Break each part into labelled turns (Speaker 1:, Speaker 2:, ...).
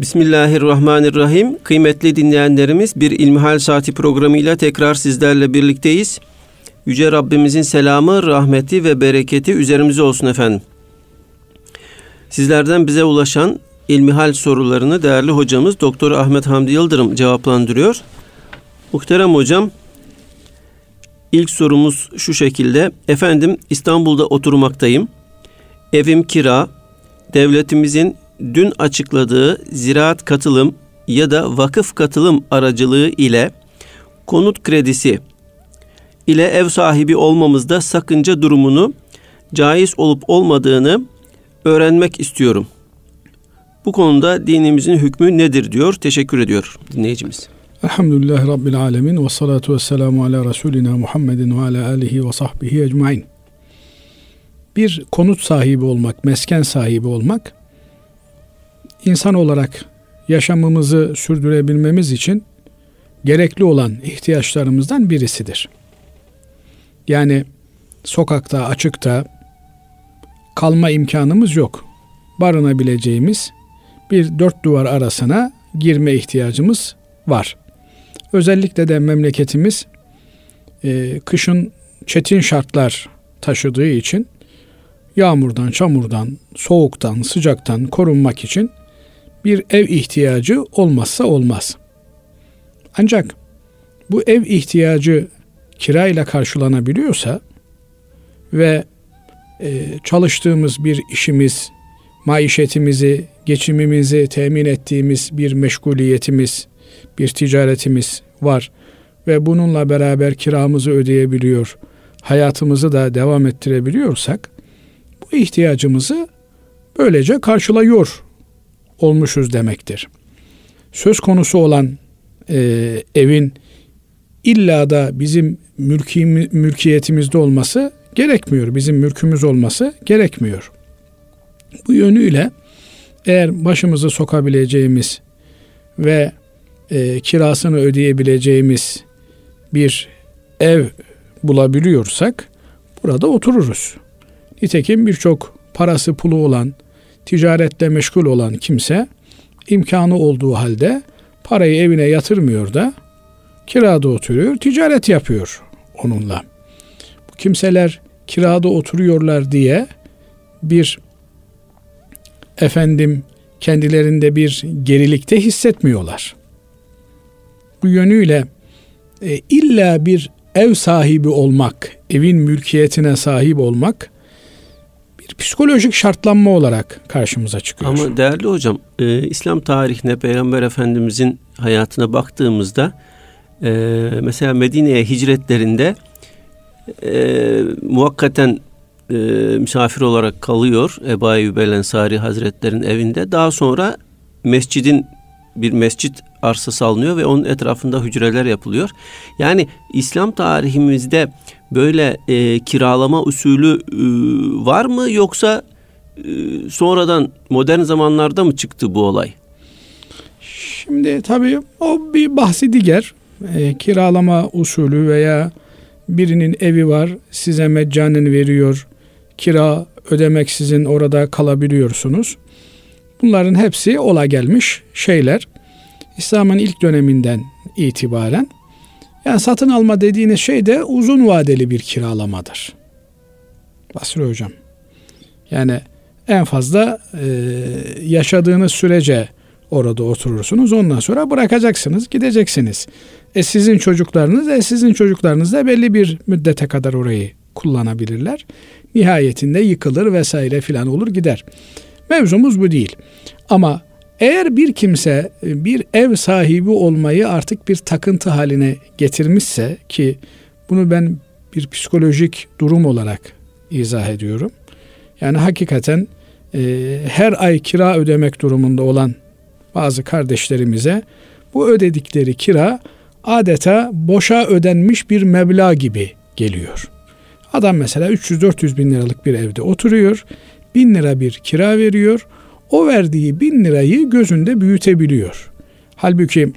Speaker 1: Bismillahirrahmanirrahim. Kıymetli dinleyenlerimiz bir İlmihal Saati programıyla tekrar sizlerle birlikteyiz. Yüce Rabbimizin selamı, rahmeti ve bereketi üzerimize olsun efendim. Sizlerden bize ulaşan ilmihal sorularını değerli hocamız Doktor Ahmet Hamdi Yıldırım cevaplandırıyor. Muhterem hocam, ilk sorumuz şu şekilde. Efendim İstanbul'da oturmaktayım. Evim kira. Devletimizin dün açıkladığı ziraat katılım ya da vakıf katılım aracılığı ile konut kredisi ile ev sahibi olmamızda sakınca durumunu caiz olup olmadığını öğrenmek istiyorum. Bu konuda dinimizin hükmü nedir diyor. Teşekkür ediyor dinleyicimiz.
Speaker 2: Elhamdülillah Rabbil Alemin ve salatu ve selamu ala Resulina Muhammedin ve ala alihi ve sahbihi ecmain. Bir konut sahibi olmak, mesken sahibi olmak, insan olarak yaşamımızı sürdürebilmemiz için gerekli olan ihtiyaçlarımızdan birisidir. Yani sokakta, açıkta kalma imkanımız yok. Barınabileceğimiz bir dört duvar arasına girme ihtiyacımız var. Özellikle de memleketimiz e, kışın çetin şartlar taşıdığı için yağmurdan, çamurdan, soğuktan, sıcaktan korunmak için bir ev ihtiyacı olmazsa olmaz. Ancak bu ev ihtiyacı kirayla karşılanabiliyorsa ve e, çalıştığımız bir işimiz, maişetimizi, geçimimizi temin ettiğimiz bir meşguliyetimiz, bir ticaretimiz var ve bununla beraber kiramızı ödeyebiliyor, hayatımızı da devam ettirebiliyorsak bu ihtiyacımızı böylece karşılıyor olmuşuz demektir. Söz konusu olan e, evin illa da bizim mülki, mülkiyetimizde olması gerekmiyor. Bizim mülkümüz olması gerekmiyor. Bu yönüyle eğer başımızı sokabileceğimiz ve e, kirasını ödeyebileceğimiz bir ev bulabiliyorsak burada otururuz. Nitekim birçok parası pulu olan, ticaretle meşgul olan kimse imkanı olduğu halde parayı evine yatırmıyor da kirada oturuyor, ticaret yapıyor onunla. Bu kimseler kirada oturuyorlar diye bir efendim kendilerinde bir gerilikte hissetmiyorlar. Bu yönüyle e, illa bir ev sahibi olmak, evin mülkiyetine sahip olmak bir psikolojik şartlanma olarak karşımıza çıkıyor.
Speaker 1: Ama değerli hocam, e, İslam tarihine Peygamber Efendimizin hayatına baktığımızda e, mesela Medine'ye hicretlerinde e, muhakkaten e, misafir olarak kalıyor Ebu Eyyub el Ensari Hazretlerin evinde. Daha sonra mescidin bir mescit arsası alınıyor ve onun etrafında hücreler yapılıyor. Yani İslam tarihimizde böyle e, kiralama usulü e, var mı yoksa e, sonradan modern zamanlarda mı çıktı bu olay?
Speaker 2: Şimdi tabii o bir bahsi diğer. E, kiralama usulü veya birinin evi var size meccanen veriyor kira ödemeksizin orada kalabiliyorsunuz. Bunların hepsi ola gelmiş şeyler. İslam'ın ilk döneminden itibaren yani satın alma dediğiniz şey de uzun vadeli bir kiralamadır. Basri Hocam. Yani en fazla e, yaşadığınız sürece orada oturursunuz. Ondan sonra bırakacaksınız, gideceksiniz. E sizin çocuklarınız, e sizin çocuklarınız da belli bir müddete kadar orayı kullanabilirler. Nihayetinde yıkılır vesaire filan olur gider. Mevzumuz bu değil. Ama eğer bir kimse e, bir ev sahibi olmayı artık bir takıntı haline getirmişse ki bunu ben bir psikolojik durum olarak izah ediyorum. Yani hakikaten e, her ay kira ödemek durumunda olan bazı kardeşlerimize bu ödedikleri kira adeta boşa ödenmiş bir meblağ gibi geliyor. Adam mesela 300-400 bin liralık bir evde oturuyor. Bin lira bir kira veriyor. O verdiği bin lirayı gözünde büyütebiliyor. Halbuki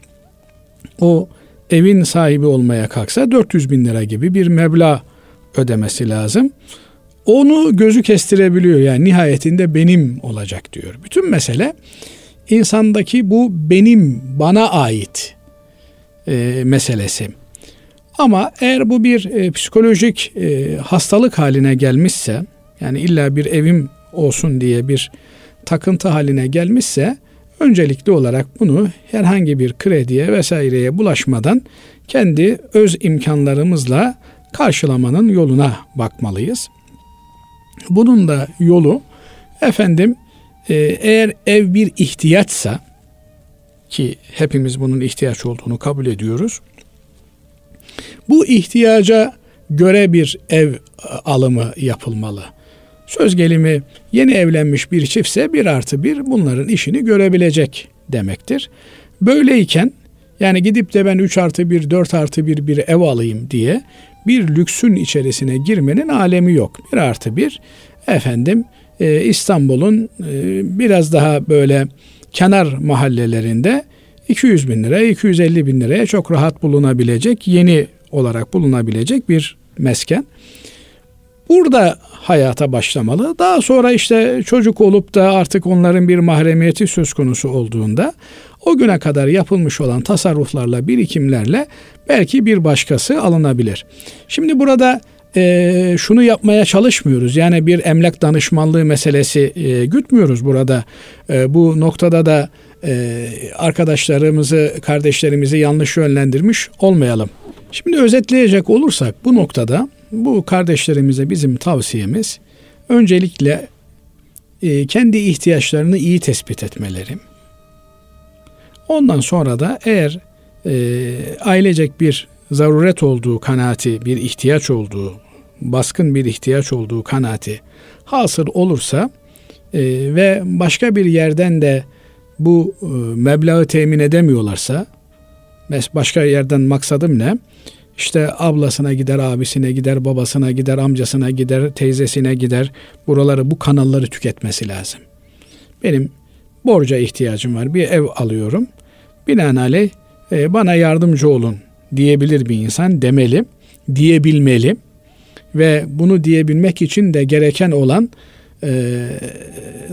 Speaker 2: o evin sahibi olmaya kalksa 400 bin lira gibi bir meblağ ödemesi lazım. Onu gözü kestirebiliyor yani nihayetinde benim olacak diyor. Bütün mesele insandaki bu benim, bana ait e, meselesi. Ama eğer bu bir e, psikolojik e, hastalık haline gelmişse, yani illa bir evim olsun diye bir takıntı haline gelmişse, öncelikli olarak bunu herhangi bir krediye vesaireye bulaşmadan kendi öz imkanlarımızla karşılamanın yoluna bakmalıyız. Bunun da yolu efendim e, eğer ev bir ihtiyaçsa ki hepimiz bunun ihtiyaç olduğunu kabul ediyoruz. Bu ihtiyaca göre bir ev alımı yapılmalı. Söz gelimi yeni evlenmiş bir çiftse bir artı bir bunların işini görebilecek demektir. Böyleyken yani gidip de ben 3 artı 1, 4 artı 1 bir ev alayım diye bir lüksün içerisine girmenin alemi yok. Bir artı bir efendim e, İstanbul'un e, biraz daha böyle kenar mahallelerinde 200 bin liraya 250 bin liraya çok rahat bulunabilecek yeni olarak bulunabilecek bir mesken. Burada hayata başlamalı. Daha sonra işte çocuk olup da artık onların bir mahremiyeti söz konusu olduğunda o güne kadar yapılmış olan tasarruflarla, birikimlerle belki bir başkası alınabilir. Şimdi burada e, şunu yapmaya çalışmıyoruz. Yani bir emlak danışmanlığı meselesi e, gütmüyoruz burada. E, bu noktada da e, arkadaşlarımızı, kardeşlerimizi yanlış yönlendirmiş olmayalım. Şimdi özetleyecek olursak bu noktada bu kardeşlerimize bizim tavsiyemiz öncelikle e, kendi ihtiyaçlarını iyi tespit etmeleri. Ondan sonra da eğer e, ailecek bir zaruret olduğu kanaati, bir ihtiyaç olduğu, baskın bir ihtiyaç olduğu kanaati hasıl olursa e, ve başka bir yerden de bu e, meblağı temin edemiyorlarsa, başka yerden maksadım ne? İşte ablasına gider, abisine gider, babasına gider, amcasına gider, teyzesine gider. Buraları, bu kanalları tüketmesi lazım. Benim borca ihtiyacım var. Bir ev alıyorum. Binaenaleyh e, bana yardımcı olun diyebilir bir insan demeli, diyebilmeli ve bunu diyebilmek için de gereken olan e,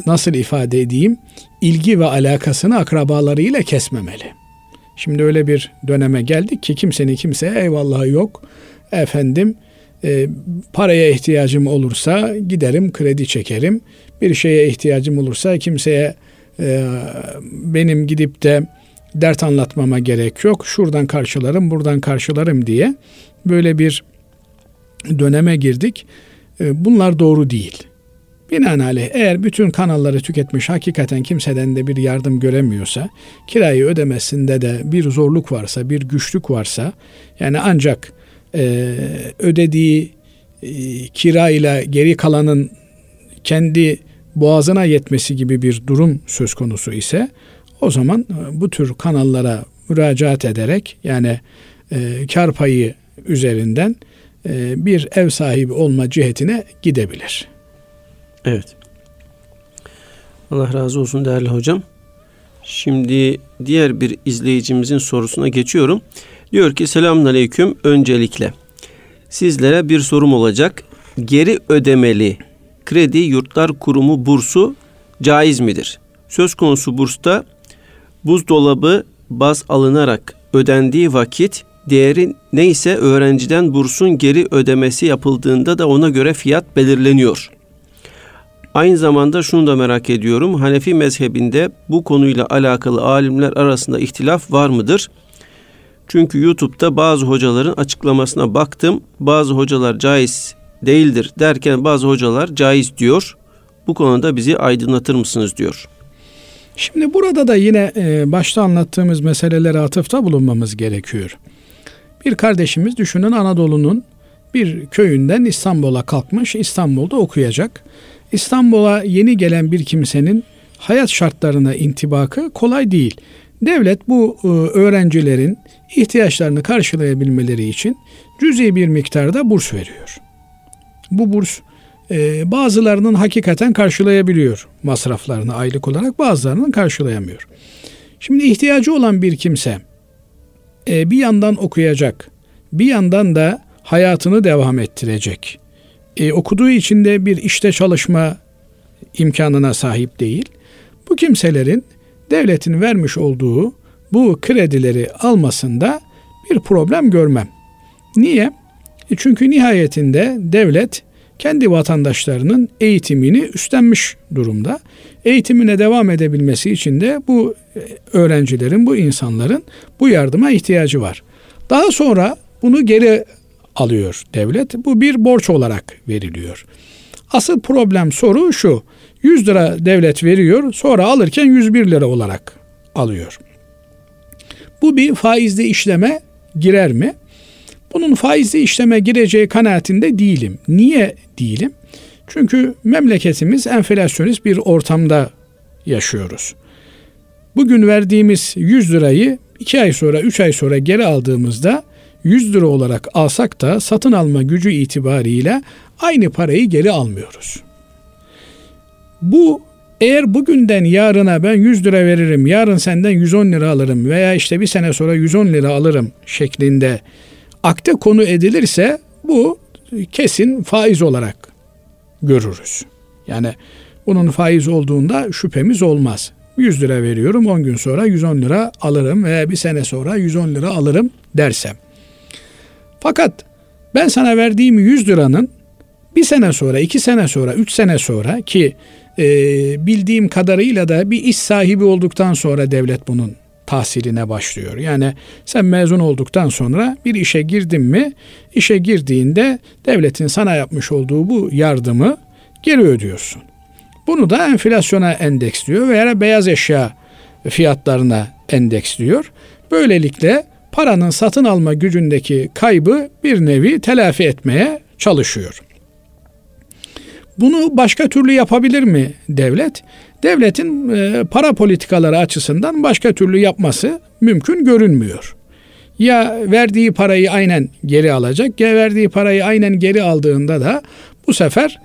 Speaker 2: nasıl ifade edeyim ilgi ve alakasını akrabalarıyla kesmemeli. Şimdi öyle bir döneme geldik ki kimsenin kimseye eyvallahı yok. Efendim e, paraya ihtiyacım olursa giderim kredi çekerim. Bir şeye ihtiyacım olursa kimseye e, benim gidip de dert anlatmama gerek yok. Şuradan karşılarım, buradan karşılarım diye böyle bir döneme girdik. E, bunlar doğru değil. Binaenaleyh eğer bütün kanalları tüketmiş hakikaten kimseden de bir yardım göremiyorsa, kirayı ödemesinde de bir zorluk varsa, bir güçlük varsa, yani ancak e, ödediği e, kira ile geri kalanın kendi boğazına yetmesi gibi bir durum söz konusu ise o zaman e, bu tür kanallara müracaat ederek yani e, kar payı üzerinden e, bir ev sahibi olma cihetine gidebilir.
Speaker 1: Evet. Allah razı olsun değerli hocam. Şimdi diğer bir izleyicimizin sorusuna geçiyorum. Diyor ki selamun aleyküm öncelikle. Sizlere bir sorum olacak. Geri ödemeli kredi yurtlar kurumu bursu caiz midir? Söz konusu bursta buzdolabı baz alınarak ödendiği vakit değeri neyse öğrenciden bursun geri ödemesi yapıldığında da ona göre fiyat belirleniyor. Aynı zamanda şunu da merak ediyorum. Hanefi mezhebinde bu konuyla alakalı alimler arasında ihtilaf var mıdır? Çünkü YouTube'da bazı hocaların açıklamasına baktım. Bazı hocalar caiz değildir derken bazı hocalar caiz diyor. Bu konuda bizi aydınlatır mısınız diyor.
Speaker 2: Şimdi burada da yine e, başta anlattığımız meselelere atıfta bulunmamız gerekiyor. Bir kardeşimiz düşünün Anadolu'nun bir köyünden İstanbul'a kalkmış, İstanbul'da okuyacak. İstanbul'a yeni gelen bir kimsenin hayat şartlarına intibakı kolay değil. Devlet bu e, öğrencilerin ihtiyaçlarını karşılayabilmeleri için cüzi bir miktarda burs veriyor. Bu burs e, bazılarının hakikaten karşılayabiliyor masraflarını aylık olarak bazılarının karşılayamıyor. Şimdi ihtiyacı olan bir kimse e, bir yandan okuyacak bir yandan da hayatını devam ettirecek. E, okuduğu için de bir işte çalışma imkanına sahip değil. Bu kimselerin devletin vermiş olduğu bu kredileri almasında bir problem görmem. Niye? E çünkü nihayetinde devlet kendi vatandaşlarının eğitimini üstlenmiş durumda. Eğitimine devam edebilmesi için de bu e, öğrencilerin, bu insanların bu yardıma ihtiyacı var. Daha sonra bunu geri alıyor devlet. Bu bir borç olarak veriliyor. Asıl problem soru şu. 100 lira devlet veriyor, sonra alırken 101 lira olarak alıyor. Bu bir faizli işleme girer mi? Bunun faizli işleme gireceği kanaatinde değilim. Niye değilim? Çünkü memleketimiz enflasyonist bir ortamda yaşıyoruz. Bugün verdiğimiz 100 lirayı 2 ay sonra 3 ay sonra geri aldığımızda 100 lira olarak alsak da satın alma gücü itibariyle aynı parayı geri almıyoruz. Bu eğer bugünden yarına ben 100 lira veririm, yarın senden 110 lira alırım veya işte bir sene sonra 110 lira alırım şeklinde akte konu edilirse bu kesin faiz olarak görürüz. Yani bunun faiz olduğunda şüphemiz olmaz. 100 lira veriyorum 10 gün sonra 110 lira alırım veya bir sene sonra 110 lira alırım dersem. Fakat ben sana verdiğim 100 liranın bir sene sonra, iki sene sonra, üç sene sonra ki e, bildiğim kadarıyla da bir iş sahibi olduktan sonra devlet bunun tahsiline başlıyor. Yani sen mezun olduktan sonra bir işe girdin mi, işe girdiğinde devletin sana yapmış olduğu bu yardımı geri ödüyorsun. Bunu da enflasyona endeksliyor veya beyaz eşya fiyatlarına endeksliyor. Böylelikle paranın satın alma gücündeki kaybı bir nevi telafi etmeye çalışıyor. Bunu başka türlü yapabilir mi devlet? Devletin e, para politikaları açısından başka türlü yapması mümkün görünmüyor. Ya verdiği parayı aynen geri alacak ya verdiği parayı aynen geri aldığında da bu sefer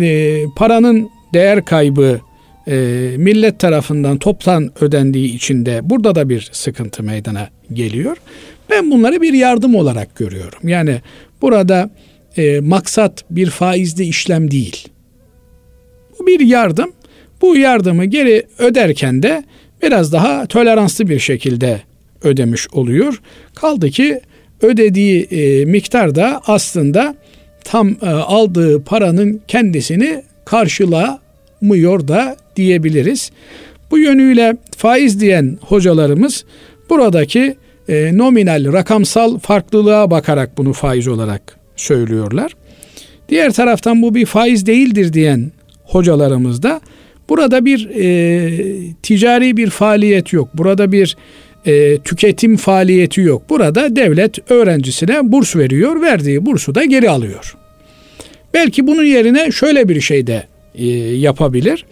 Speaker 2: e, paranın değer kaybı e, millet tarafından toptan ödendiği için de burada da bir sıkıntı meydana geliyor. Ben bunları bir yardım olarak görüyorum. Yani burada e, maksat bir faizli işlem değil. Bu bir yardım. Bu yardımı geri öderken de biraz daha toleranslı bir şekilde ödemiş oluyor. Kaldı ki ödediği e, miktar da aslında tam e, aldığı paranın kendisini karşılamıyor da diyebiliriz. Bu yönüyle faiz diyen hocalarımız buradaki e, nominal rakamsal farklılığa bakarak bunu faiz olarak söylüyorlar. Diğer taraftan bu bir faiz değildir diyen hocalarımız da burada bir e, ticari bir faaliyet yok. Burada bir e, tüketim faaliyeti yok. Burada devlet öğrencisine burs veriyor, verdiği bursu da geri alıyor. Belki bunun yerine şöyle bir şey de e, yapabilir.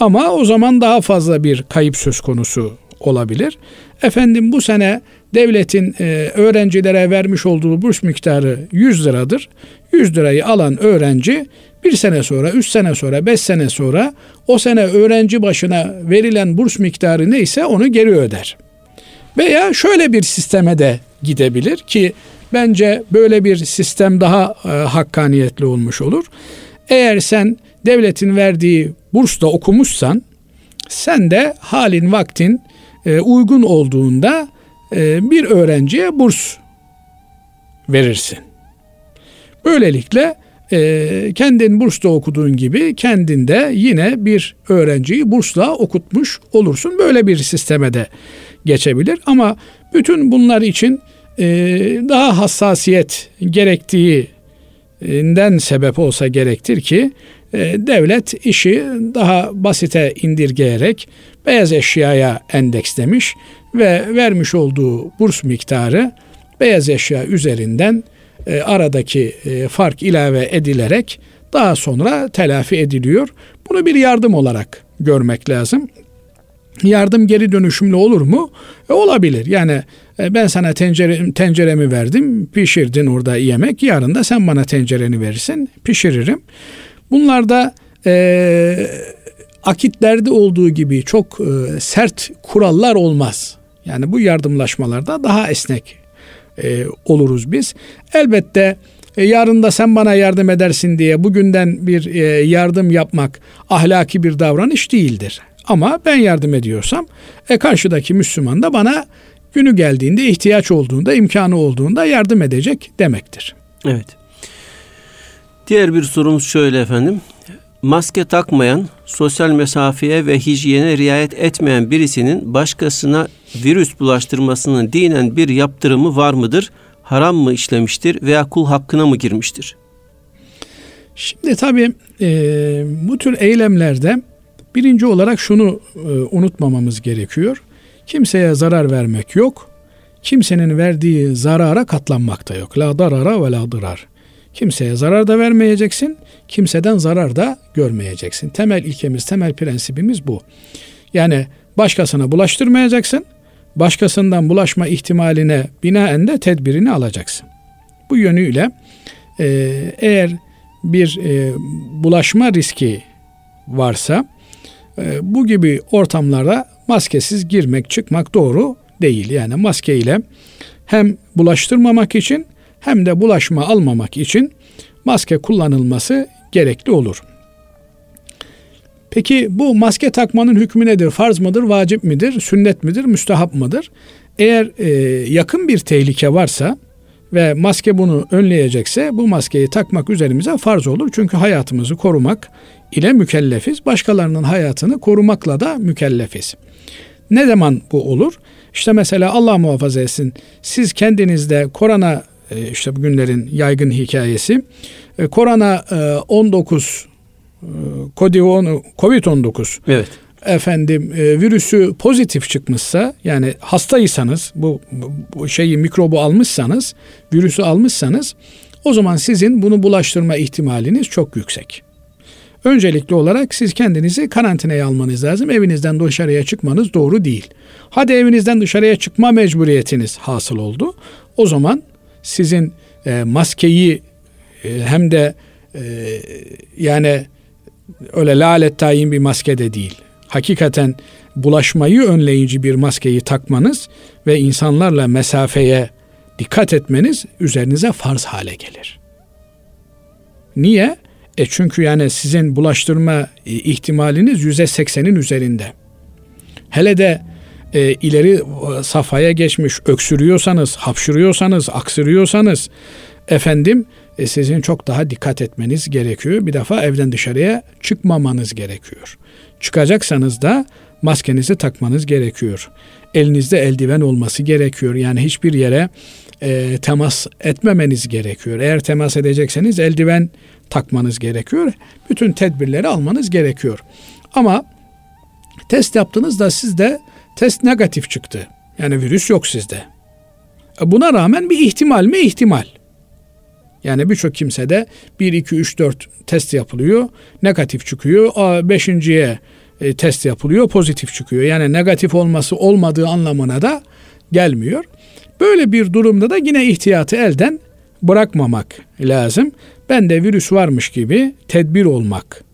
Speaker 2: Ama o zaman daha fazla bir kayıp söz konusu olabilir. Efendim bu sene devletin e, öğrencilere vermiş olduğu burs miktarı 100 liradır. 100 lirayı alan öğrenci bir sene sonra, üç sene sonra, beş sene sonra o sene öğrenci başına verilen burs miktarı neyse onu geri öder. Veya şöyle bir sisteme de gidebilir ki bence böyle bir sistem daha e, hakkaniyetli olmuş olur. Eğer sen devletin verdiği bursla okumuşsan sen de halin vaktin e, uygun olduğunda e, bir öğrenciye burs verirsin. Böylelikle e, kendin bursta okuduğun gibi kendinde yine bir öğrenciyi bursla okutmuş olursun. Böyle bir sisteme de geçebilir ama bütün bunlar için e, daha hassasiyet gerektiğinden sebep olsa gerektir ki devlet işi daha basite indirgeyerek beyaz eşyaya endekslemiş ve vermiş olduğu burs miktarı beyaz eşya üzerinden e, aradaki e, fark ilave edilerek daha sonra telafi ediliyor. Bunu bir yardım olarak görmek lazım. Yardım geri dönüşümlü olur mu? E, olabilir. Yani e, ben sana tencere, tenceremi verdim, pişirdin orada yemek. Yarın da sen bana tencereni verirsin, pişiririm. Bunlarda e, akitlerde olduğu gibi çok e, sert kurallar olmaz. Yani bu yardımlaşmalarda daha esnek e, oluruz biz. Elbette e, yarın da sen bana yardım edersin diye bugünden bir e, yardım yapmak ahlaki bir davranış değildir. Ama ben yardım ediyorsam e karşıdaki Müslüman da bana günü geldiğinde ihtiyaç olduğunda imkanı olduğunda yardım edecek demektir.
Speaker 1: Evet. Diğer bir sorumuz şöyle efendim. Maske takmayan, sosyal mesafeye ve hijyene riayet etmeyen birisinin başkasına virüs bulaştırmasının dinen bir yaptırımı var mıdır? Haram mı işlemiştir veya kul hakkına mı girmiştir?
Speaker 2: Şimdi tabii e, bu tür eylemlerde birinci olarak şunu e, unutmamamız gerekiyor. Kimseye zarar vermek yok. Kimsenin verdiği zarara katlanmak da yok. La darara ve la dırar. Kimseye zarar da vermeyeceksin, kimseden zarar da görmeyeceksin. Temel ilkemiz, temel prensibimiz bu. Yani başkasına bulaştırmayacaksın, başkasından bulaşma ihtimaline binaen de tedbirini alacaksın. Bu yönüyle e, eğer bir e, bulaşma riski varsa e, bu gibi ortamlara maskesiz girmek çıkmak doğru değil. Yani maske ile hem bulaştırmamak için hem de bulaşma almamak için maske kullanılması gerekli olur. Peki bu maske takmanın hükmü nedir? Farz mıdır, vacip midir, sünnet midir, müstehap mıdır? Eğer e, yakın bir tehlike varsa ve maske bunu önleyecekse bu maskeyi takmak üzerimize farz olur. Çünkü hayatımızı korumak ile mükellefiz. Başkalarının hayatını korumakla da mükellefiz. Ne zaman bu olur? İşte mesela Allah muhafaza etsin. Siz kendinizde korona işte bugünlerin yaygın hikayesi. E, korona 19 e, Covid-19
Speaker 1: evet.
Speaker 2: efendim virüsü pozitif çıkmışsa yani hastaysanız bu, bu şeyi mikrobu almışsanız virüsü almışsanız o zaman sizin bunu bulaştırma ihtimaliniz çok yüksek. Öncelikli olarak siz kendinizi karantinaya almanız lazım. Evinizden dışarıya çıkmanız doğru değil. Hadi evinizden dışarıya çıkma mecburiyetiniz hasıl oldu. O zaman sizin e, maskeyi e, hem de e, yani öyle lalet tayin bir maske de değil. Hakikaten bulaşmayı önleyici bir maskeyi takmanız ve insanlarla mesafeye dikkat etmeniz üzerinize farz hale gelir. Niye? E çünkü yani sizin bulaştırma e, ihtimaliniz yüzde seksenin üzerinde. Hele de e, ileri e, safhaya geçmiş öksürüyorsanız, hapşırıyorsanız, aksırıyorsanız efendim e, sizin çok daha dikkat etmeniz gerekiyor. Bir defa evden dışarıya çıkmamanız gerekiyor. Çıkacaksanız da maskenizi takmanız gerekiyor. Elinizde eldiven olması gerekiyor. Yani hiçbir yere e, temas etmemeniz gerekiyor. Eğer temas edecekseniz eldiven takmanız gerekiyor. Bütün tedbirleri almanız gerekiyor. Ama test yaptığınızda sizde test negatif çıktı. Yani virüs yok sizde. E, buna rağmen bir ihtimal mi? İhtimal. Yani birçok kimsede 1, 2, 3, 4 test yapılıyor. Negatif çıkıyor. Beşinciye e, test yapılıyor. Pozitif çıkıyor. Yani negatif olması olmadığı anlamına da gelmiyor. Böyle bir durumda da yine ihtiyatı elden bırakmamak lazım. Ben de virüs varmış gibi tedbir olmak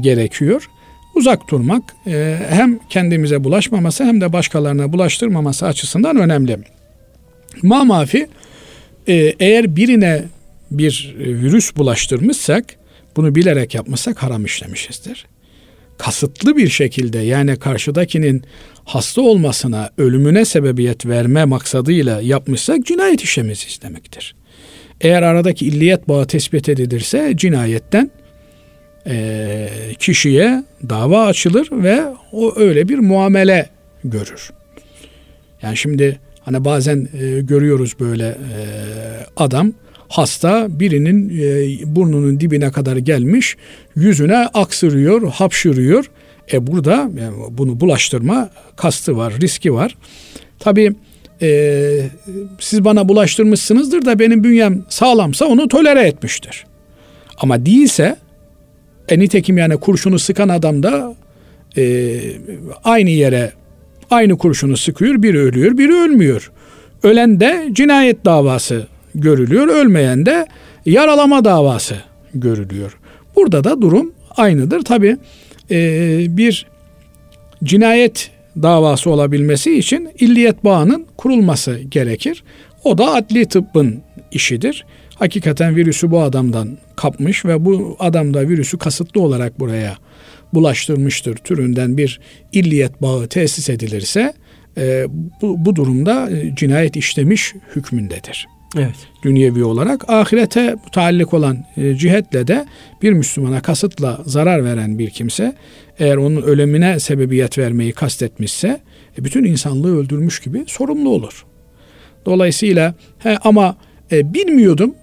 Speaker 2: gerekiyor. Uzak durmak e, hem kendimize bulaşmaması hem de başkalarına bulaştırmaması açısından önemli. Mamafi e, eğer birine bir virüs bulaştırmışsak bunu bilerek yapmışsak haram işlemişizdir. Kasıtlı bir şekilde yani karşıdakinin hasta olmasına, ölümüne sebebiyet verme maksadıyla yapmışsak cinayet işlemişiz demektir. Eğer aradaki illiyet bağı tespit edilirse cinayetten e, kişiye dava açılır ve o öyle bir muamele görür. Yani şimdi hani bazen e, görüyoruz böyle e, adam hasta birinin e, burnunun dibine kadar gelmiş yüzüne aksırıyor, hapşırıyor. E burada bunu bulaştırma kastı var, riski var. Tabii siz bana bulaştırmışsınızdır da benim bünyem sağlamsa onu tolere etmiştir. Ama değilse e nitekim yani kurşunu sıkan adam da e, aynı yere aynı kurşunu sıkıyor. Biri ölüyor, biri ölmüyor. Ölen de cinayet davası görülüyor. Ölmeyen de yaralama davası görülüyor. Burada da durum aynıdır. Tabi e, bir cinayet davası olabilmesi için illiyet bağının kurulması gerekir. O da adli tıbbın işidir. Hakikaten virüsü bu adamdan kapmış ve bu adam da virüsü kasıtlı olarak buraya bulaştırmıştır türünden bir illiyet bağı tesis edilirse e, bu, bu durumda e, cinayet işlemiş hükmündedir.
Speaker 1: Evet.
Speaker 2: Dünyevi olarak ahirete mutallik olan e, cihetle de bir Müslümana kasıtla zarar veren bir kimse eğer onun ölümüne sebebiyet vermeyi kastetmişse e, bütün insanlığı öldürmüş gibi sorumlu olur. Dolayısıyla he, ama e, bilmiyordum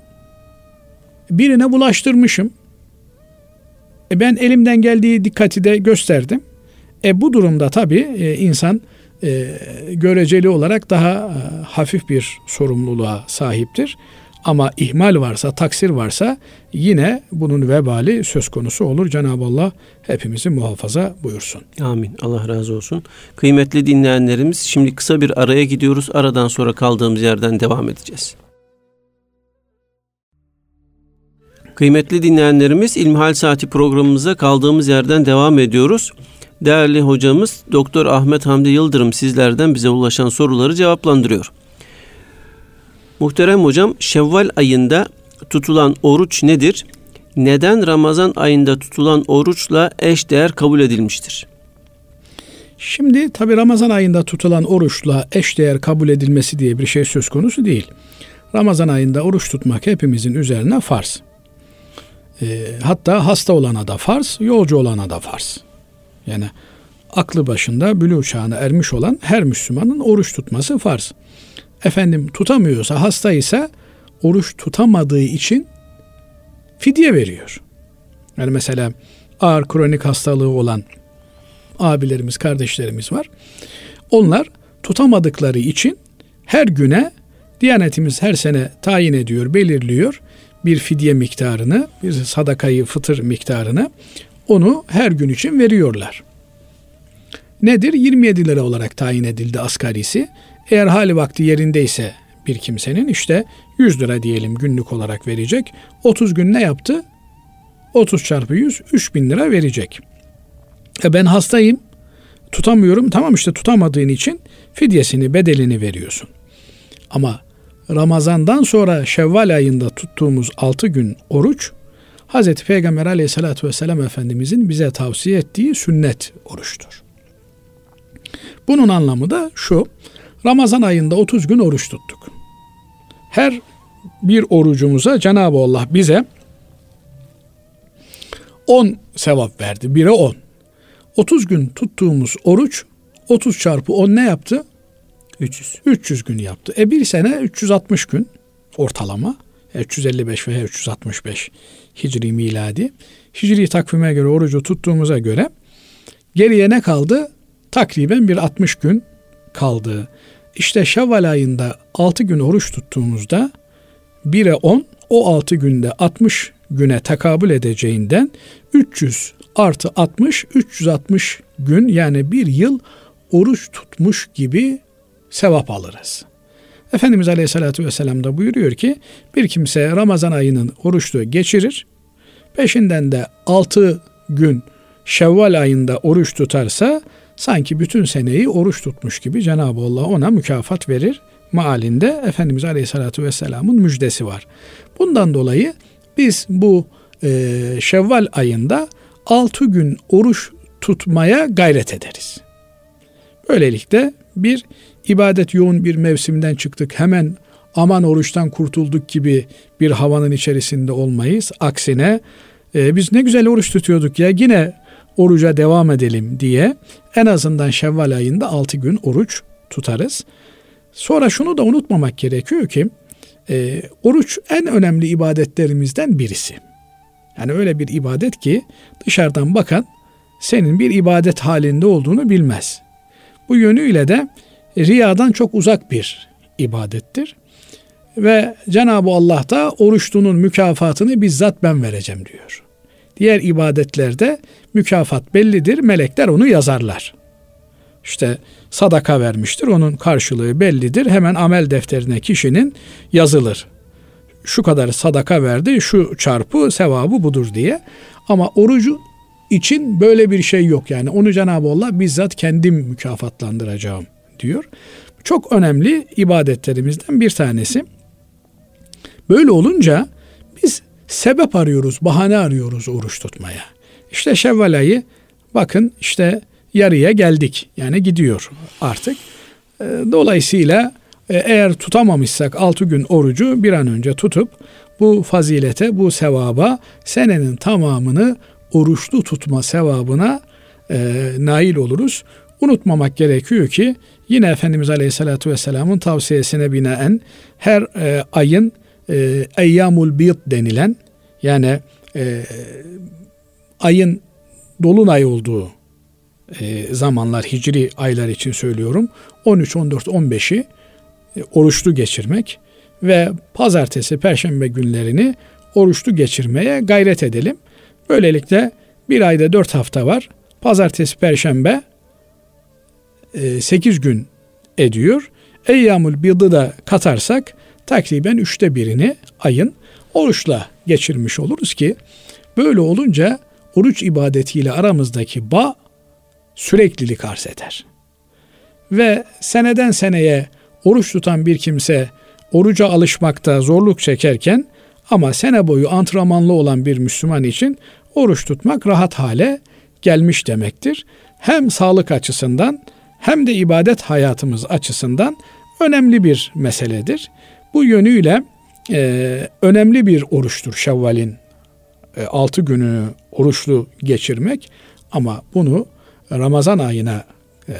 Speaker 2: birine bulaştırmışım. E, ben elimden geldiği dikkati de gösterdim. E, bu durumda tabii e, insan e, göreceli olarak daha e, hafif bir sorumluluğa sahiptir. Ama ihmal varsa, taksir varsa yine bunun vebali söz konusu olur. Cenab-ı Allah hepimizi muhafaza buyursun.
Speaker 1: Amin. Allah razı olsun. Kıymetli dinleyenlerimiz şimdi kısa bir araya gidiyoruz. Aradan sonra kaldığımız yerden devam edeceğiz. Kıymetli dinleyenlerimiz İlmihal Saati programımıza kaldığımız yerden devam ediyoruz. Değerli hocamız Doktor Ahmet Hamdi Yıldırım sizlerden bize ulaşan soruları cevaplandırıyor. Muhterem hocam Şevval ayında tutulan oruç nedir? Neden Ramazan ayında tutulan oruçla eş değer kabul edilmiştir?
Speaker 2: Şimdi tabi Ramazan ayında tutulan oruçla eş değer kabul edilmesi diye bir şey söz konusu değil. Ramazan ayında oruç tutmak hepimizin üzerine farz. E, hatta hasta olana da farz, yolcu olana da farz. Yani aklı başında bülü çağına ermiş olan her Müslümanın oruç tutması farz. Efendim tutamıyorsa, hasta ise oruç tutamadığı için fidye veriyor. Yani mesela ağır kronik hastalığı olan abilerimiz, kardeşlerimiz var. Onlar tutamadıkları için her güne Diyanetimiz her sene tayin ediyor, belirliyor bir fidye miktarını, bir sadakayı fıtır miktarını onu her gün için veriyorlar. Nedir? 27 lira olarak tayin edildi asgarisi. Eğer hali vakti yerindeyse bir kimsenin işte 100 lira diyelim günlük olarak verecek. 30 gün ne yaptı? 30 çarpı 100 3000 lira verecek. E ben hastayım tutamıyorum tamam işte tutamadığın için fidyesini bedelini veriyorsun. Ama Ramazandan sonra Şevval ayında tuttuğumuz 6 gün oruç Hazreti Peygamber aleyhissalatü vesselam Efendimizin bize tavsiye ettiği sünnet oruçtur. Bunun anlamı da şu. Ramazan ayında 30 gün oruç tuttuk. Her bir orucumuza Cenab-ı Allah bize 10 sevap verdi. 1'e 10. 30 gün tuttuğumuz oruç 30 çarpı 10 ne yaptı? 300. 300 gün yaptı. E bir sene 360 gün ortalama. 355 veya 365 Hicri miladi. Hicri takvime göre orucu tuttuğumuza göre geriye ne kaldı? Takriben bir 60 gün kaldı. İşte Şevval ayında 6 gün oruç tuttuğumuzda 1'e 10 o 6 günde 60 güne tekabül edeceğinden 300 artı 60 360 gün yani bir yıl oruç tutmuş gibi sevap alırız. Efendimiz Aleyhisselatü Vesselam da buyuruyor ki bir kimse Ramazan ayının oruçlu geçirir. Peşinden de 6 gün Şevval ayında oruç tutarsa sanki bütün seneyi oruç tutmuş gibi Cenab-ı Allah ona mükafat verir. Maalinde Efendimiz Aleyhisselatü Vesselam'ın müjdesi var. Bundan dolayı biz bu e, Şevval ayında 6 gün oruç tutmaya gayret ederiz. Böylelikle bir ibadet yoğun bir mevsimden çıktık hemen aman oruçtan kurtulduk gibi bir havanın içerisinde olmayız. Aksine e, biz ne güzel oruç tutuyorduk ya yine oruca devam edelim diye en azından Şevval ayında 6 gün oruç tutarız. Sonra şunu da unutmamak gerekiyor ki e, oruç en önemli ibadetlerimizden birisi. Yani öyle bir ibadet ki dışarıdan bakan senin bir ibadet halinde olduğunu bilmez. Bu yönüyle de riyadan çok uzak bir ibadettir. Ve Cenab-ı Allah da oruçlunun mükafatını bizzat ben vereceğim diyor. Diğer ibadetlerde mükafat bellidir. Melekler onu yazarlar. İşte sadaka vermiştir. Onun karşılığı bellidir. Hemen amel defterine kişinin yazılır. Şu kadar sadaka verdi, şu çarpı sevabı budur diye. Ama orucu için böyle bir şey yok yani. Onu Cenab-ı Allah bizzat kendim mükafatlandıracağım diyor. Çok önemli ibadetlerimizden bir tanesi. Böyle olunca biz sebep arıyoruz, bahane arıyoruz oruç tutmaya. İşte Şevval ayı bakın işte yarıya geldik. Yani gidiyor artık. E, dolayısıyla e, eğer tutamamışsak 6 gün orucu bir an önce tutup bu fazilete, bu sevaba senenin tamamını oruçlu tutma sevabına e, nail oluruz. Unutmamak gerekiyor ki yine Efendimiz Aleyhisselatü Vesselam'ın tavsiyesine binaen her e, ayın e, eyyamul bid denilen yani e, ayın dolunay olduğu e, zamanlar hicri aylar için söylüyorum 13, 14, 15'i e, oruçlu geçirmek ve pazartesi, perşembe günlerini oruçlu geçirmeye gayret edelim. Böylelikle bir ayda dört hafta var. Pazartesi, perşembe 8 gün ediyor. Eyyamul Bid'i da katarsak takriben üçte birini ayın oruçla geçirmiş oluruz ki böyle olunca oruç ibadetiyle aramızdaki bağ süreklilik arz eder. Ve seneden seneye oruç tutan bir kimse oruca alışmakta zorluk çekerken ama sene boyu antrenmanlı olan bir Müslüman için oruç tutmak rahat hale gelmiş demektir. Hem sağlık açısından hem de ibadet hayatımız açısından önemli bir meseledir. Bu yönüyle e, önemli bir oruçtur Şevval'in e, 6 gününü oruçlu geçirmek ama bunu Ramazan ayına e,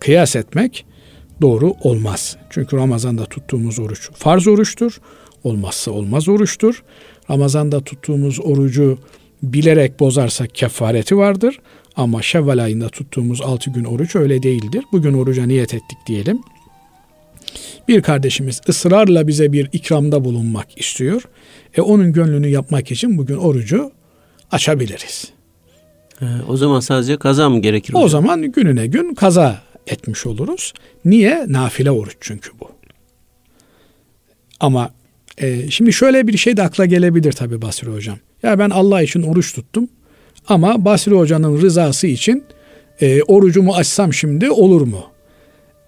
Speaker 2: kıyas etmek doğru olmaz. Çünkü Ramazan'da tuttuğumuz oruç farz oruçtur. Olmazsa olmaz oruçtur. Ramazan'da tuttuğumuz orucu bilerek bozarsak kefareti vardır. Ama Şevval ayında tuttuğumuz 6 gün oruç öyle değildir. Bugün oruca niyet ettik diyelim. Bir kardeşimiz ısrarla bize bir ikramda bulunmak istiyor. E onun gönlünü yapmak için bugün orucu açabiliriz.
Speaker 1: E, o zaman sadece kaza mı gerekir?
Speaker 2: O zaman gününe gün kaza etmiş oluruz. Niye? Nafile oruç çünkü bu. Ama e, şimdi şöyle bir şey de akla gelebilir tabii Basri Hocam. Ya ben Allah için oruç tuttum ama Basri Hoca'nın rızası için e, orucumu açsam şimdi olur mu?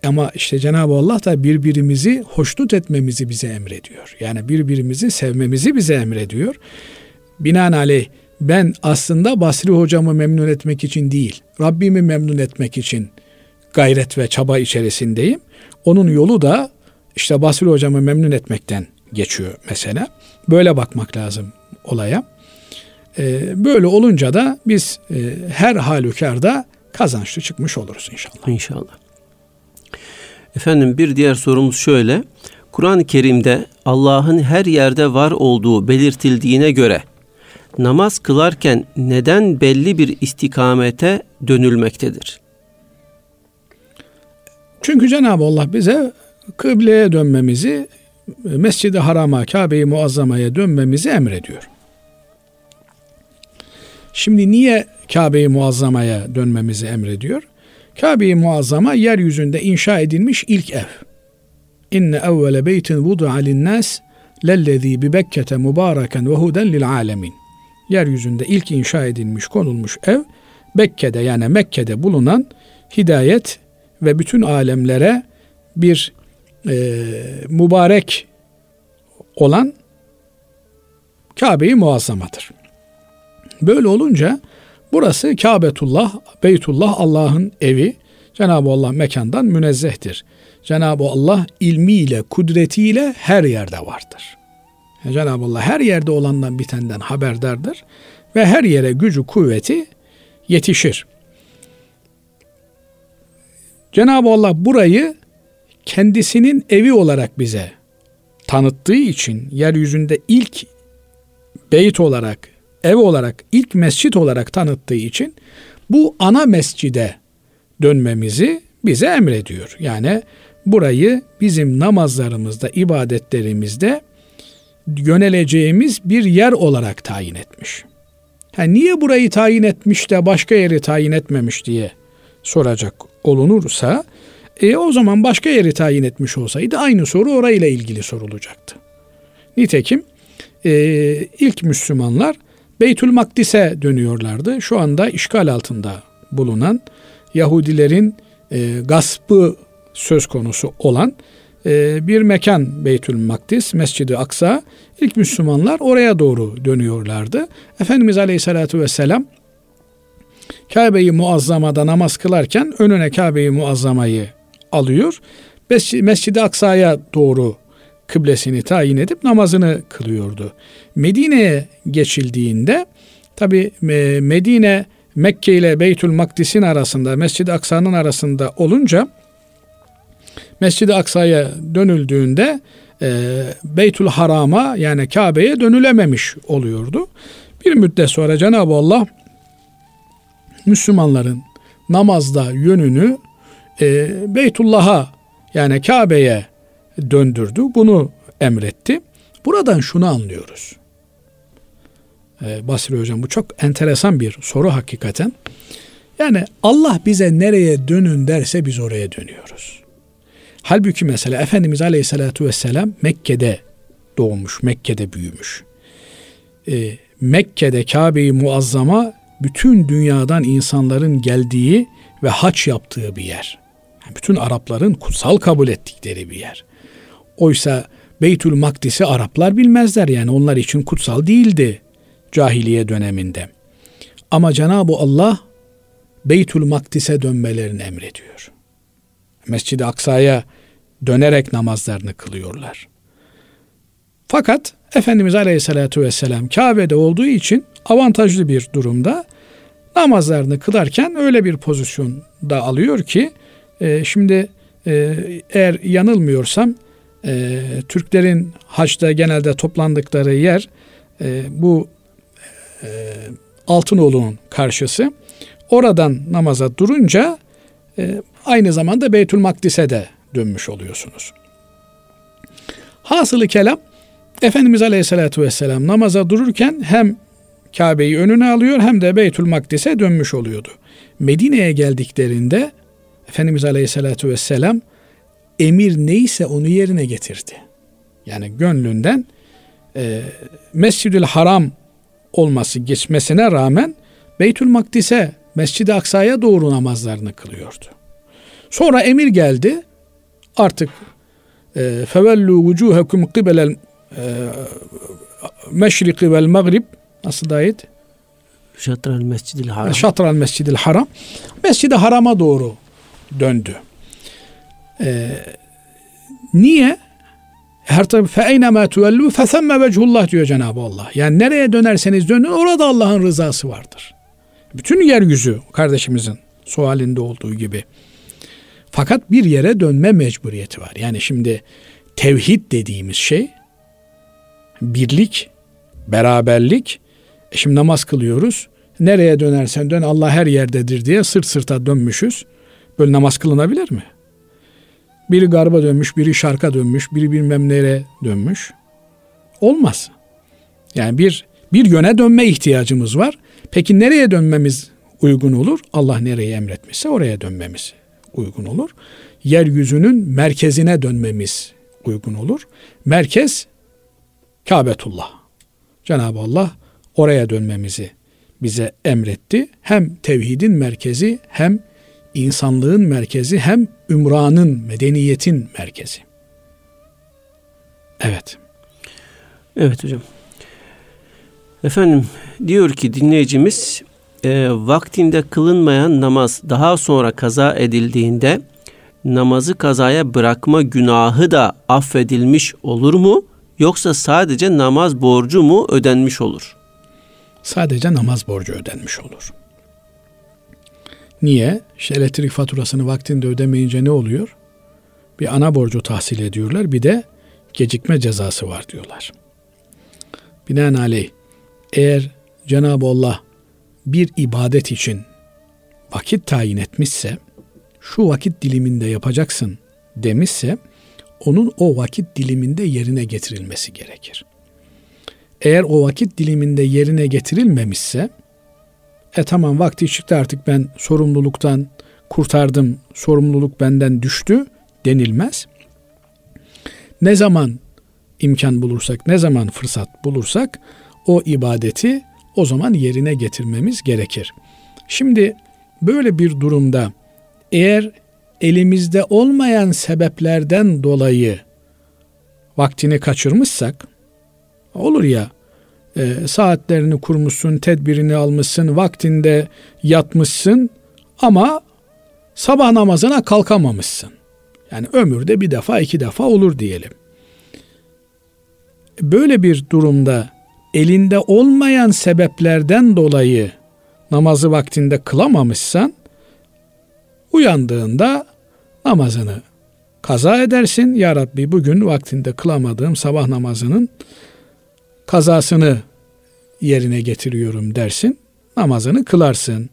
Speaker 2: Ama işte Cenab-ı Allah da birbirimizi hoşnut etmemizi bize emrediyor. Yani birbirimizi sevmemizi bize emrediyor. Binaenaleyh ben aslında Basri hocamı memnun etmek için değil, Rabbimi memnun etmek için gayret ve çaba içerisindeyim. Onun yolu da işte Basri hocamı memnun etmekten geçiyor mesela. Böyle bakmak lazım olaya. Ee, böyle olunca da biz e, her halükarda kazançlı çıkmış oluruz inşallah.
Speaker 1: İnşallah. Efendim bir diğer sorumuz şöyle. Kur'an-ı Kerim'de Allah'ın her yerde var olduğu belirtildiğine göre namaz kılarken neden belli bir istikamete dönülmektedir?
Speaker 2: Çünkü Cenab-ı Allah bize kıbleye dönmemizi, Mescid-i Haram'a, Kabe-i Muazzama'ya dönmemizi emrediyor. Şimdi niye Kabe-i Muazzama'ya dönmemizi emrediyor? Kabe-i Muazzama yeryüzünde inşa edilmiş ilk ev. İnne evvele beytin vudu'a linnâs lellezî bi Bekke'te mübâreken ve huden lil âlemin. Yeryüzünde ilk inşa edilmiş, konulmuş ev Bekke'de yani Mekke'de bulunan hidayet ve bütün alemlere bir e, mübarek olan Kabe-i Muazzamadır. Böyle olunca burası Kabetullah, Beytullah Allah'ın evi. Cenab-ı Allah mekandan münezzehtir. Cenab-ı Allah ilmiyle, kudretiyle her yerde vardır. Cenab-ı Allah her yerde olandan bitenden haberdardır ve her yere gücü, kuvveti yetişir. Cenab-ı Allah burayı kendisinin evi olarak bize tanıttığı için yeryüzünde ilk beyt olarak, ev olarak, ilk mescit olarak tanıttığı için bu ana mescide dönmemizi bize emrediyor. Yani burayı bizim namazlarımızda, ibadetlerimizde yöneleceğimiz bir yer olarak tayin etmiş. Ha, niye burayı tayin etmiş de başka yeri tayin etmemiş diye soracak olunursa e, o zaman başka yeri tayin etmiş olsaydı aynı soru orayla ilgili sorulacaktı. Nitekim e, ilk Müslümanlar Beytül Makdis'e dönüyorlardı. Şu anda işgal altında bulunan Yahudilerin e, gaspı söz konusu olan e, bir mekan Beytül Makdis, Mescid-i Aksa. İlk Müslümanlar oraya doğru dönüyorlardı. Efendimiz Aleyhisselatü Vesselam Kabe'yi muazzamada namaz kılarken önüne Kabe'yi muazzamayı alıyor. Mescid-i Aksa'ya doğru kıblesini tayin edip namazını kılıyordu. Medine'ye geçildiğinde tabi Medine Mekke ile Beytül Makdis'in arasında Mescid-i Aksa'nın arasında olunca Mescid-i Aksa'ya dönüldüğünde e, Beytül Haram'a yani Kabe'ye dönülememiş oluyordu. Bir müddet sonra Cenab-ı Allah Müslümanların namazda yönünü e, Beytullah'a yani Kabe'ye döndürdü. Bunu emretti. Buradan şunu anlıyoruz. Ee, Basri Hocam bu çok enteresan bir soru hakikaten. Yani Allah bize nereye dönün derse biz oraya dönüyoruz. Halbuki mesela Efendimiz Aleyhisselatü Vesselam Mekke'de doğmuş, Mekke'de büyümüş. Ee, Mekke'de Kabe-i Muazzama bütün dünyadan insanların geldiği ve haç yaptığı bir yer. bütün Arapların kutsal kabul ettikleri bir yer. Oysa Beytül Makdis'i Araplar bilmezler yani onlar için kutsal değildi cahiliye döneminde. Ama Cenab-ı Allah Beytül Makdis'e dönmelerini emrediyor. Mescid-i Aksa'ya dönerek namazlarını kılıyorlar. Fakat Efendimiz Aleyhisselatü Vesselam Kabe'de olduğu için avantajlı bir durumda namazlarını kılarken öyle bir pozisyonda alıyor ki e, şimdi e, eğer yanılmıyorsam e, Türklerin haçta genelde toplandıkları yer e, bu e, Altınoğlu'nun karşısı. Oradan namaza durunca e, aynı zamanda Beytül Makdis'e de dönmüş oluyorsunuz. Hasılı kelam Efendimiz Aleyhisselatü Vesselam namaza dururken hem Kabe'yi önüne alıyor hem de Beytül Makdis'e dönmüş oluyordu. Medine'ye geldiklerinde Efendimiz Aleyhisselatü Vesselam emir neyse onu yerine getirdi. Yani gönlünden e, Mescid-ül Haram olması geçmesine rağmen Beytül Makdis'e, Mescid-i Aksa'ya doğru namazlarını kılıyordu. Sonra emir geldi. Artık e, fevellu vucuhekum kibelel e, meşriki vel mağrib nasıl da ayet?
Speaker 1: Şatral Mescidil Haram.
Speaker 2: Şatral Mescidil Haram. Mescid-i Haram'a doğru döndü. Ee, niye? Her tabi fe eynema tuvellu fesemme vechullah diyor Cenab-ı Allah. Yani nereye dönerseniz dönün orada Allah'ın rızası vardır. Bütün yeryüzü kardeşimizin sualinde olduğu gibi. Fakat bir yere dönme mecburiyeti var. Yani şimdi tevhid dediğimiz şey birlik, beraberlik. E şimdi namaz kılıyoruz. Nereye dönersen dön Allah her yerdedir diye sırt sırta dönmüşüz. Böyle namaz kılınabilir mi? Biri garba dönmüş, biri şarka dönmüş, biri bilmem nereye dönmüş. Olmaz. Yani bir bir yöne dönme ihtiyacımız var. Peki nereye dönmemiz uygun olur? Allah nereye emretmişse oraya dönmemiz uygun olur. Yeryüzünün merkezine dönmemiz uygun olur. Merkez Kabetullah. Cenab-ı Allah oraya dönmemizi bize emretti. Hem tevhidin merkezi hem insanlığın merkezi hem ümranın, medeniyetin merkezi. Evet.
Speaker 1: Evet hocam. Efendim diyor ki dinleyicimiz e, vaktinde kılınmayan namaz daha sonra kaza edildiğinde namazı kazaya bırakma günahı da affedilmiş olur mu? Yoksa sadece namaz borcu mu ödenmiş olur?
Speaker 2: Sadece namaz borcu ödenmiş olur. Niye? İşte elektrik faturasını vaktinde ödemeyince ne oluyor? Bir ana borcu tahsil ediyorlar bir de gecikme cezası var diyorlar. Binaenaleyh eğer Cenab-ı Allah bir ibadet için vakit tayin etmişse şu vakit diliminde yapacaksın demişse onun o vakit diliminde yerine getirilmesi gerekir. Eğer o vakit diliminde yerine getirilmemişse e tamam vakti çıktı artık ben sorumluluktan kurtardım, sorumluluk benden düştü denilmez. Ne zaman imkan bulursak, ne zaman fırsat bulursak o ibadeti o zaman yerine getirmemiz gerekir. Şimdi böyle bir durumda eğer elimizde olmayan sebeplerden dolayı vaktini kaçırmışsak olur ya e, saatlerini kurmuşsun, tedbirini almışsın, vaktinde yatmışsın ama sabah namazına kalkamamışsın. Yani ömürde bir defa iki defa olur diyelim. Böyle bir durumda elinde olmayan sebeplerden dolayı namazı vaktinde kılamamışsan uyandığında namazını kaza edersin. Ya Rabbi bugün vaktinde kılamadığım sabah namazının kazasını yerine getiriyorum dersin. Namazını kılarsın.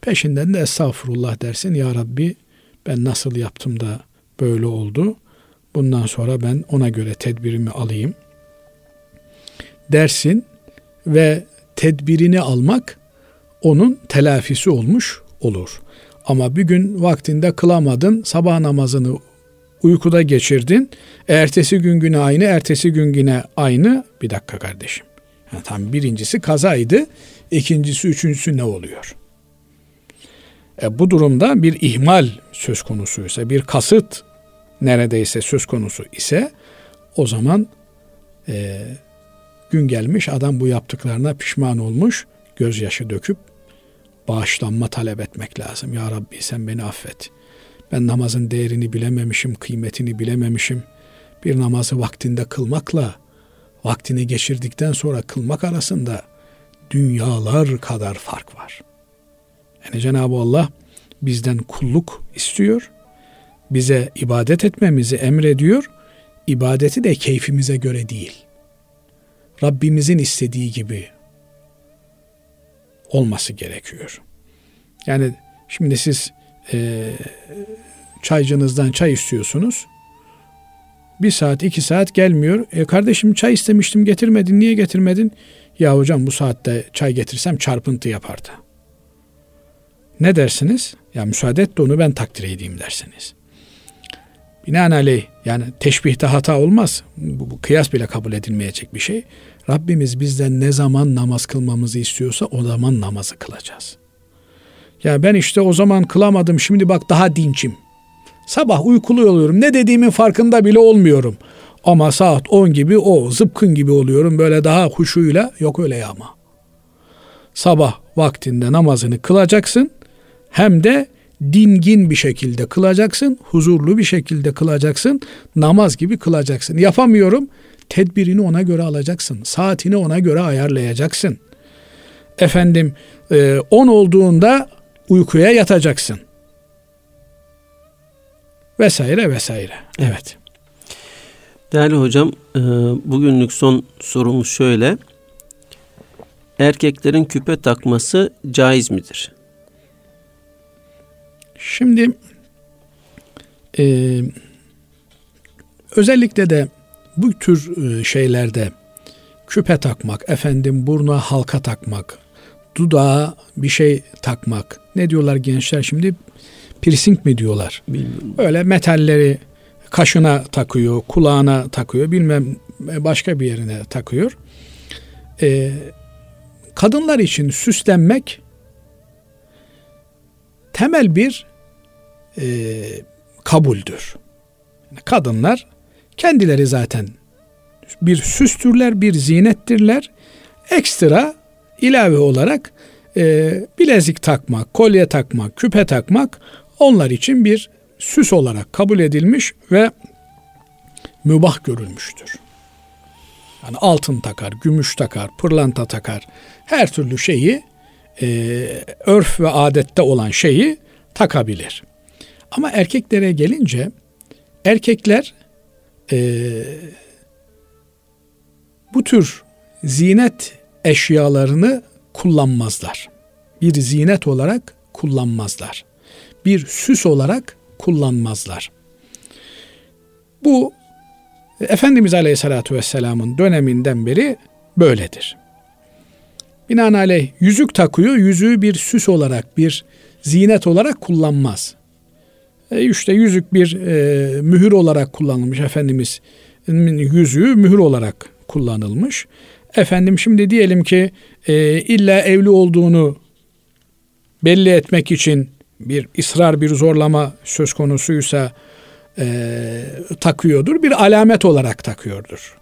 Speaker 2: Peşinden de estağfurullah dersin. Ya Rabbi ben nasıl yaptım da böyle oldu. Bundan sonra ben ona göre tedbirimi alayım dersin ve tedbirini almak onun telafisi olmuş olur. Ama bir gün vaktinde kılamadın, sabah namazını uykuda geçirdin. Ertesi gün güne aynı, ertesi gün yine aynı. Bir dakika kardeşim. Yani tam birincisi kazaydı, ikincisi, üçüncüsü ne oluyor? E, bu durumda bir ihmal söz konusuysa, bir kasıt neredeyse söz konusu ise o zaman e, gün gelmiş adam bu yaptıklarına pişman olmuş, gözyaşı döküp bağışlanma talep etmek lazım. Ya Rabbi sen beni affet. Ben namazın değerini bilememişim, kıymetini bilememişim. Bir namazı vaktinde kılmakla vaktini geçirdikten sonra kılmak arasında dünyalar kadar fark var. Yani Cenab-ı Allah bizden kulluk istiyor. Bize ibadet etmemizi emrediyor. İbadeti de keyfimize göre değil. Rabbimizin istediği gibi olması gerekiyor. Yani şimdi siz e, çaycınızdan çay istiyorsunuz. Bir saat iki saat gelmiyor. E kardeşim çay istemiştim getirmedin niye getirmedin? Ya hocam bu saatte çay getirsem çarpıntı yapardı. Ne dersiniz? Ya müsaade et de onu ben takdir edeyim dersiniz. Binaenaleyh yani teşbihte hata olmaz. Bu, bu kıyas bile kabul edilmeyecek bir şey. Rabbimiz bizden ne zaman namaz kılmamızı istiyorsa o zaman namazı kılacağız. Ya ben işte o zaman kılamadım şimdi bak daha dinçim. Sabah uykulu oluyorum ne dediğimin farkında bile olmuyorum. Ama saat 10 gibi o zıpkın gibi oluyorum böyle daha huşuyla yok öyle ya ama. Sabah vaktinde namazını kılacaksın hem de dingin bir şekilde kılacaksın, huzurlu bir şekilde kılacaksın, namaz gibi kılacaksın. Yapamıyorum, tedbirini ona göre alacaksın, saatini ona göre ayarlayacaksın. Efendim 10 e, olduğunda uykuya yatacaksın. Vesaire vesaire. Evet. evet.
Speaker 1: Değerli hocam, e, bugünlük son sorumuz şöyle. Erkeklerin küpe takması caiz midir?
Speaker 2: Şimdi e, özellikle de bu tür e, şeylerde küpe takmak, efendim buruna halka takmak, dudağa bir şey takmak. Ne diyorlar gençler şimdi? Piercing mi diyorlar? Bilmiyorum. Öyle metalleri kaşına takıyor, kulağına takıyor, bilmem başka bir yerine takıyor. Ee, kadınlar için süslenmek temel bir e, kabuldür. Kadınlar kendileri zaten bir süstürler, bir zinettirler. Ekstra ilave olarak e, bilezik takmak, kolye takmak, küpe takmak onlar için bir süs olarak kabul edilmiş ve mübah görülmüştür. Yani altın takar, gümüş takar, pırlanta takar, her türlü şeyi e, örf ve adette olan şeyi takabilir. Ama erkeklere gelince erkekler e, bu tür zinet eşyalarını kullanmazlar. Bir zinet olarak kullanmazlar. Bir süs olarak kullanmazlar. Bu Efendimiz Aleyhisselatü Vesselam'ın döneminden beri böyledir. Binaenaleyh yüzük takıyor, yüzüğü bir süs olarak, bir zinet olarak kullanmaz. E işte yüzük bir e, mühür olarak kullanılmış Efendimiz yüzüğü mühür olarak kullanılmış. Efendim şimdi diyelim ki e, illa evli olduğunu belli etmek için bir ısrar bir zorlama söz konusuysa e, takıyordur. Bir alamet olarak takıyordur.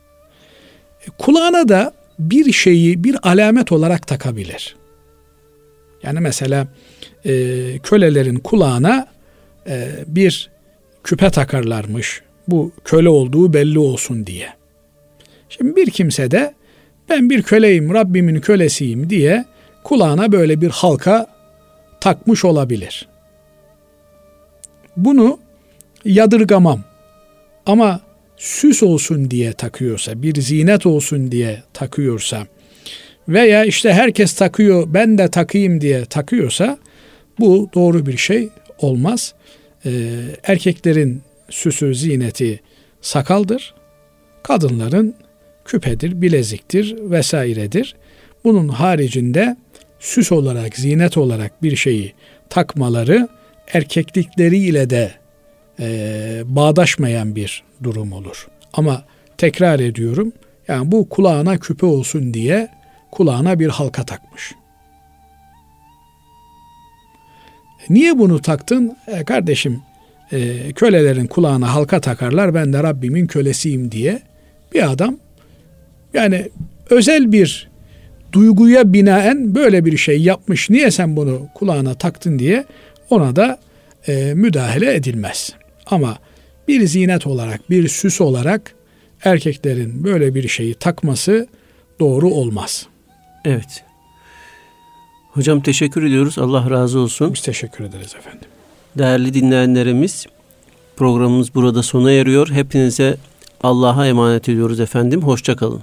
Speaker 2: E, kulağına da bir şeyi bir alamet olarak takabilir. Yani mesela e, kölelerin kulağına e, bir küpe takarlarmış. Bu köle olduğu belli olsun diye. Şimdi bir kimse de ben bir köleyim, Rabbimin kölesiyim diye kulağına böyle bir halka takmış olabilir. Bunu yadırgamam. Ama süs olsun diye takıyorsa, bir zinet olsun diye takıyorsa veya işte herkes takıyor ben de takayım diye takıyorsa bu doğru bir şey olmaz. Ee, erkeklerin süsü, zineti sakaldır. Kadınların küpedir, bileziktir vesairedir. Bunun haricinde süs olarak, zinet olarak bir şeyi takmaları erkeklikleriyle de e, bağdaşmayan bir durum olur. Ama tekrar ediyorum, yani bu kulağına küpe olsun diye kulağına bir halka takmış. Niye bunu taktın? E, kardeşim e, kölelerin kulağına halka takarlar ben de Rabbimin kölesiyim diye bir adam yani özel bir duyguya binaen böyle bir şey yapmış. Niye sen bunu kulağına taktın diye ona da e, müdahale edilmez. Ama bir zinet olarak, bir süs olarak erkeklerin böyle bir şeyi takması doğru olmaz.
Speaker 1: Evet. Hocam teşekkür ediyoruz. Allah razı olsun.
Speaker 2: Biz teşekkür ederiz efendim.
Speaker 1: Değerli dinleyenlerimiz programımız burada sona eriyor. Hepinize Allah'a emanet ediyoruz efendim. Hoşçakalın.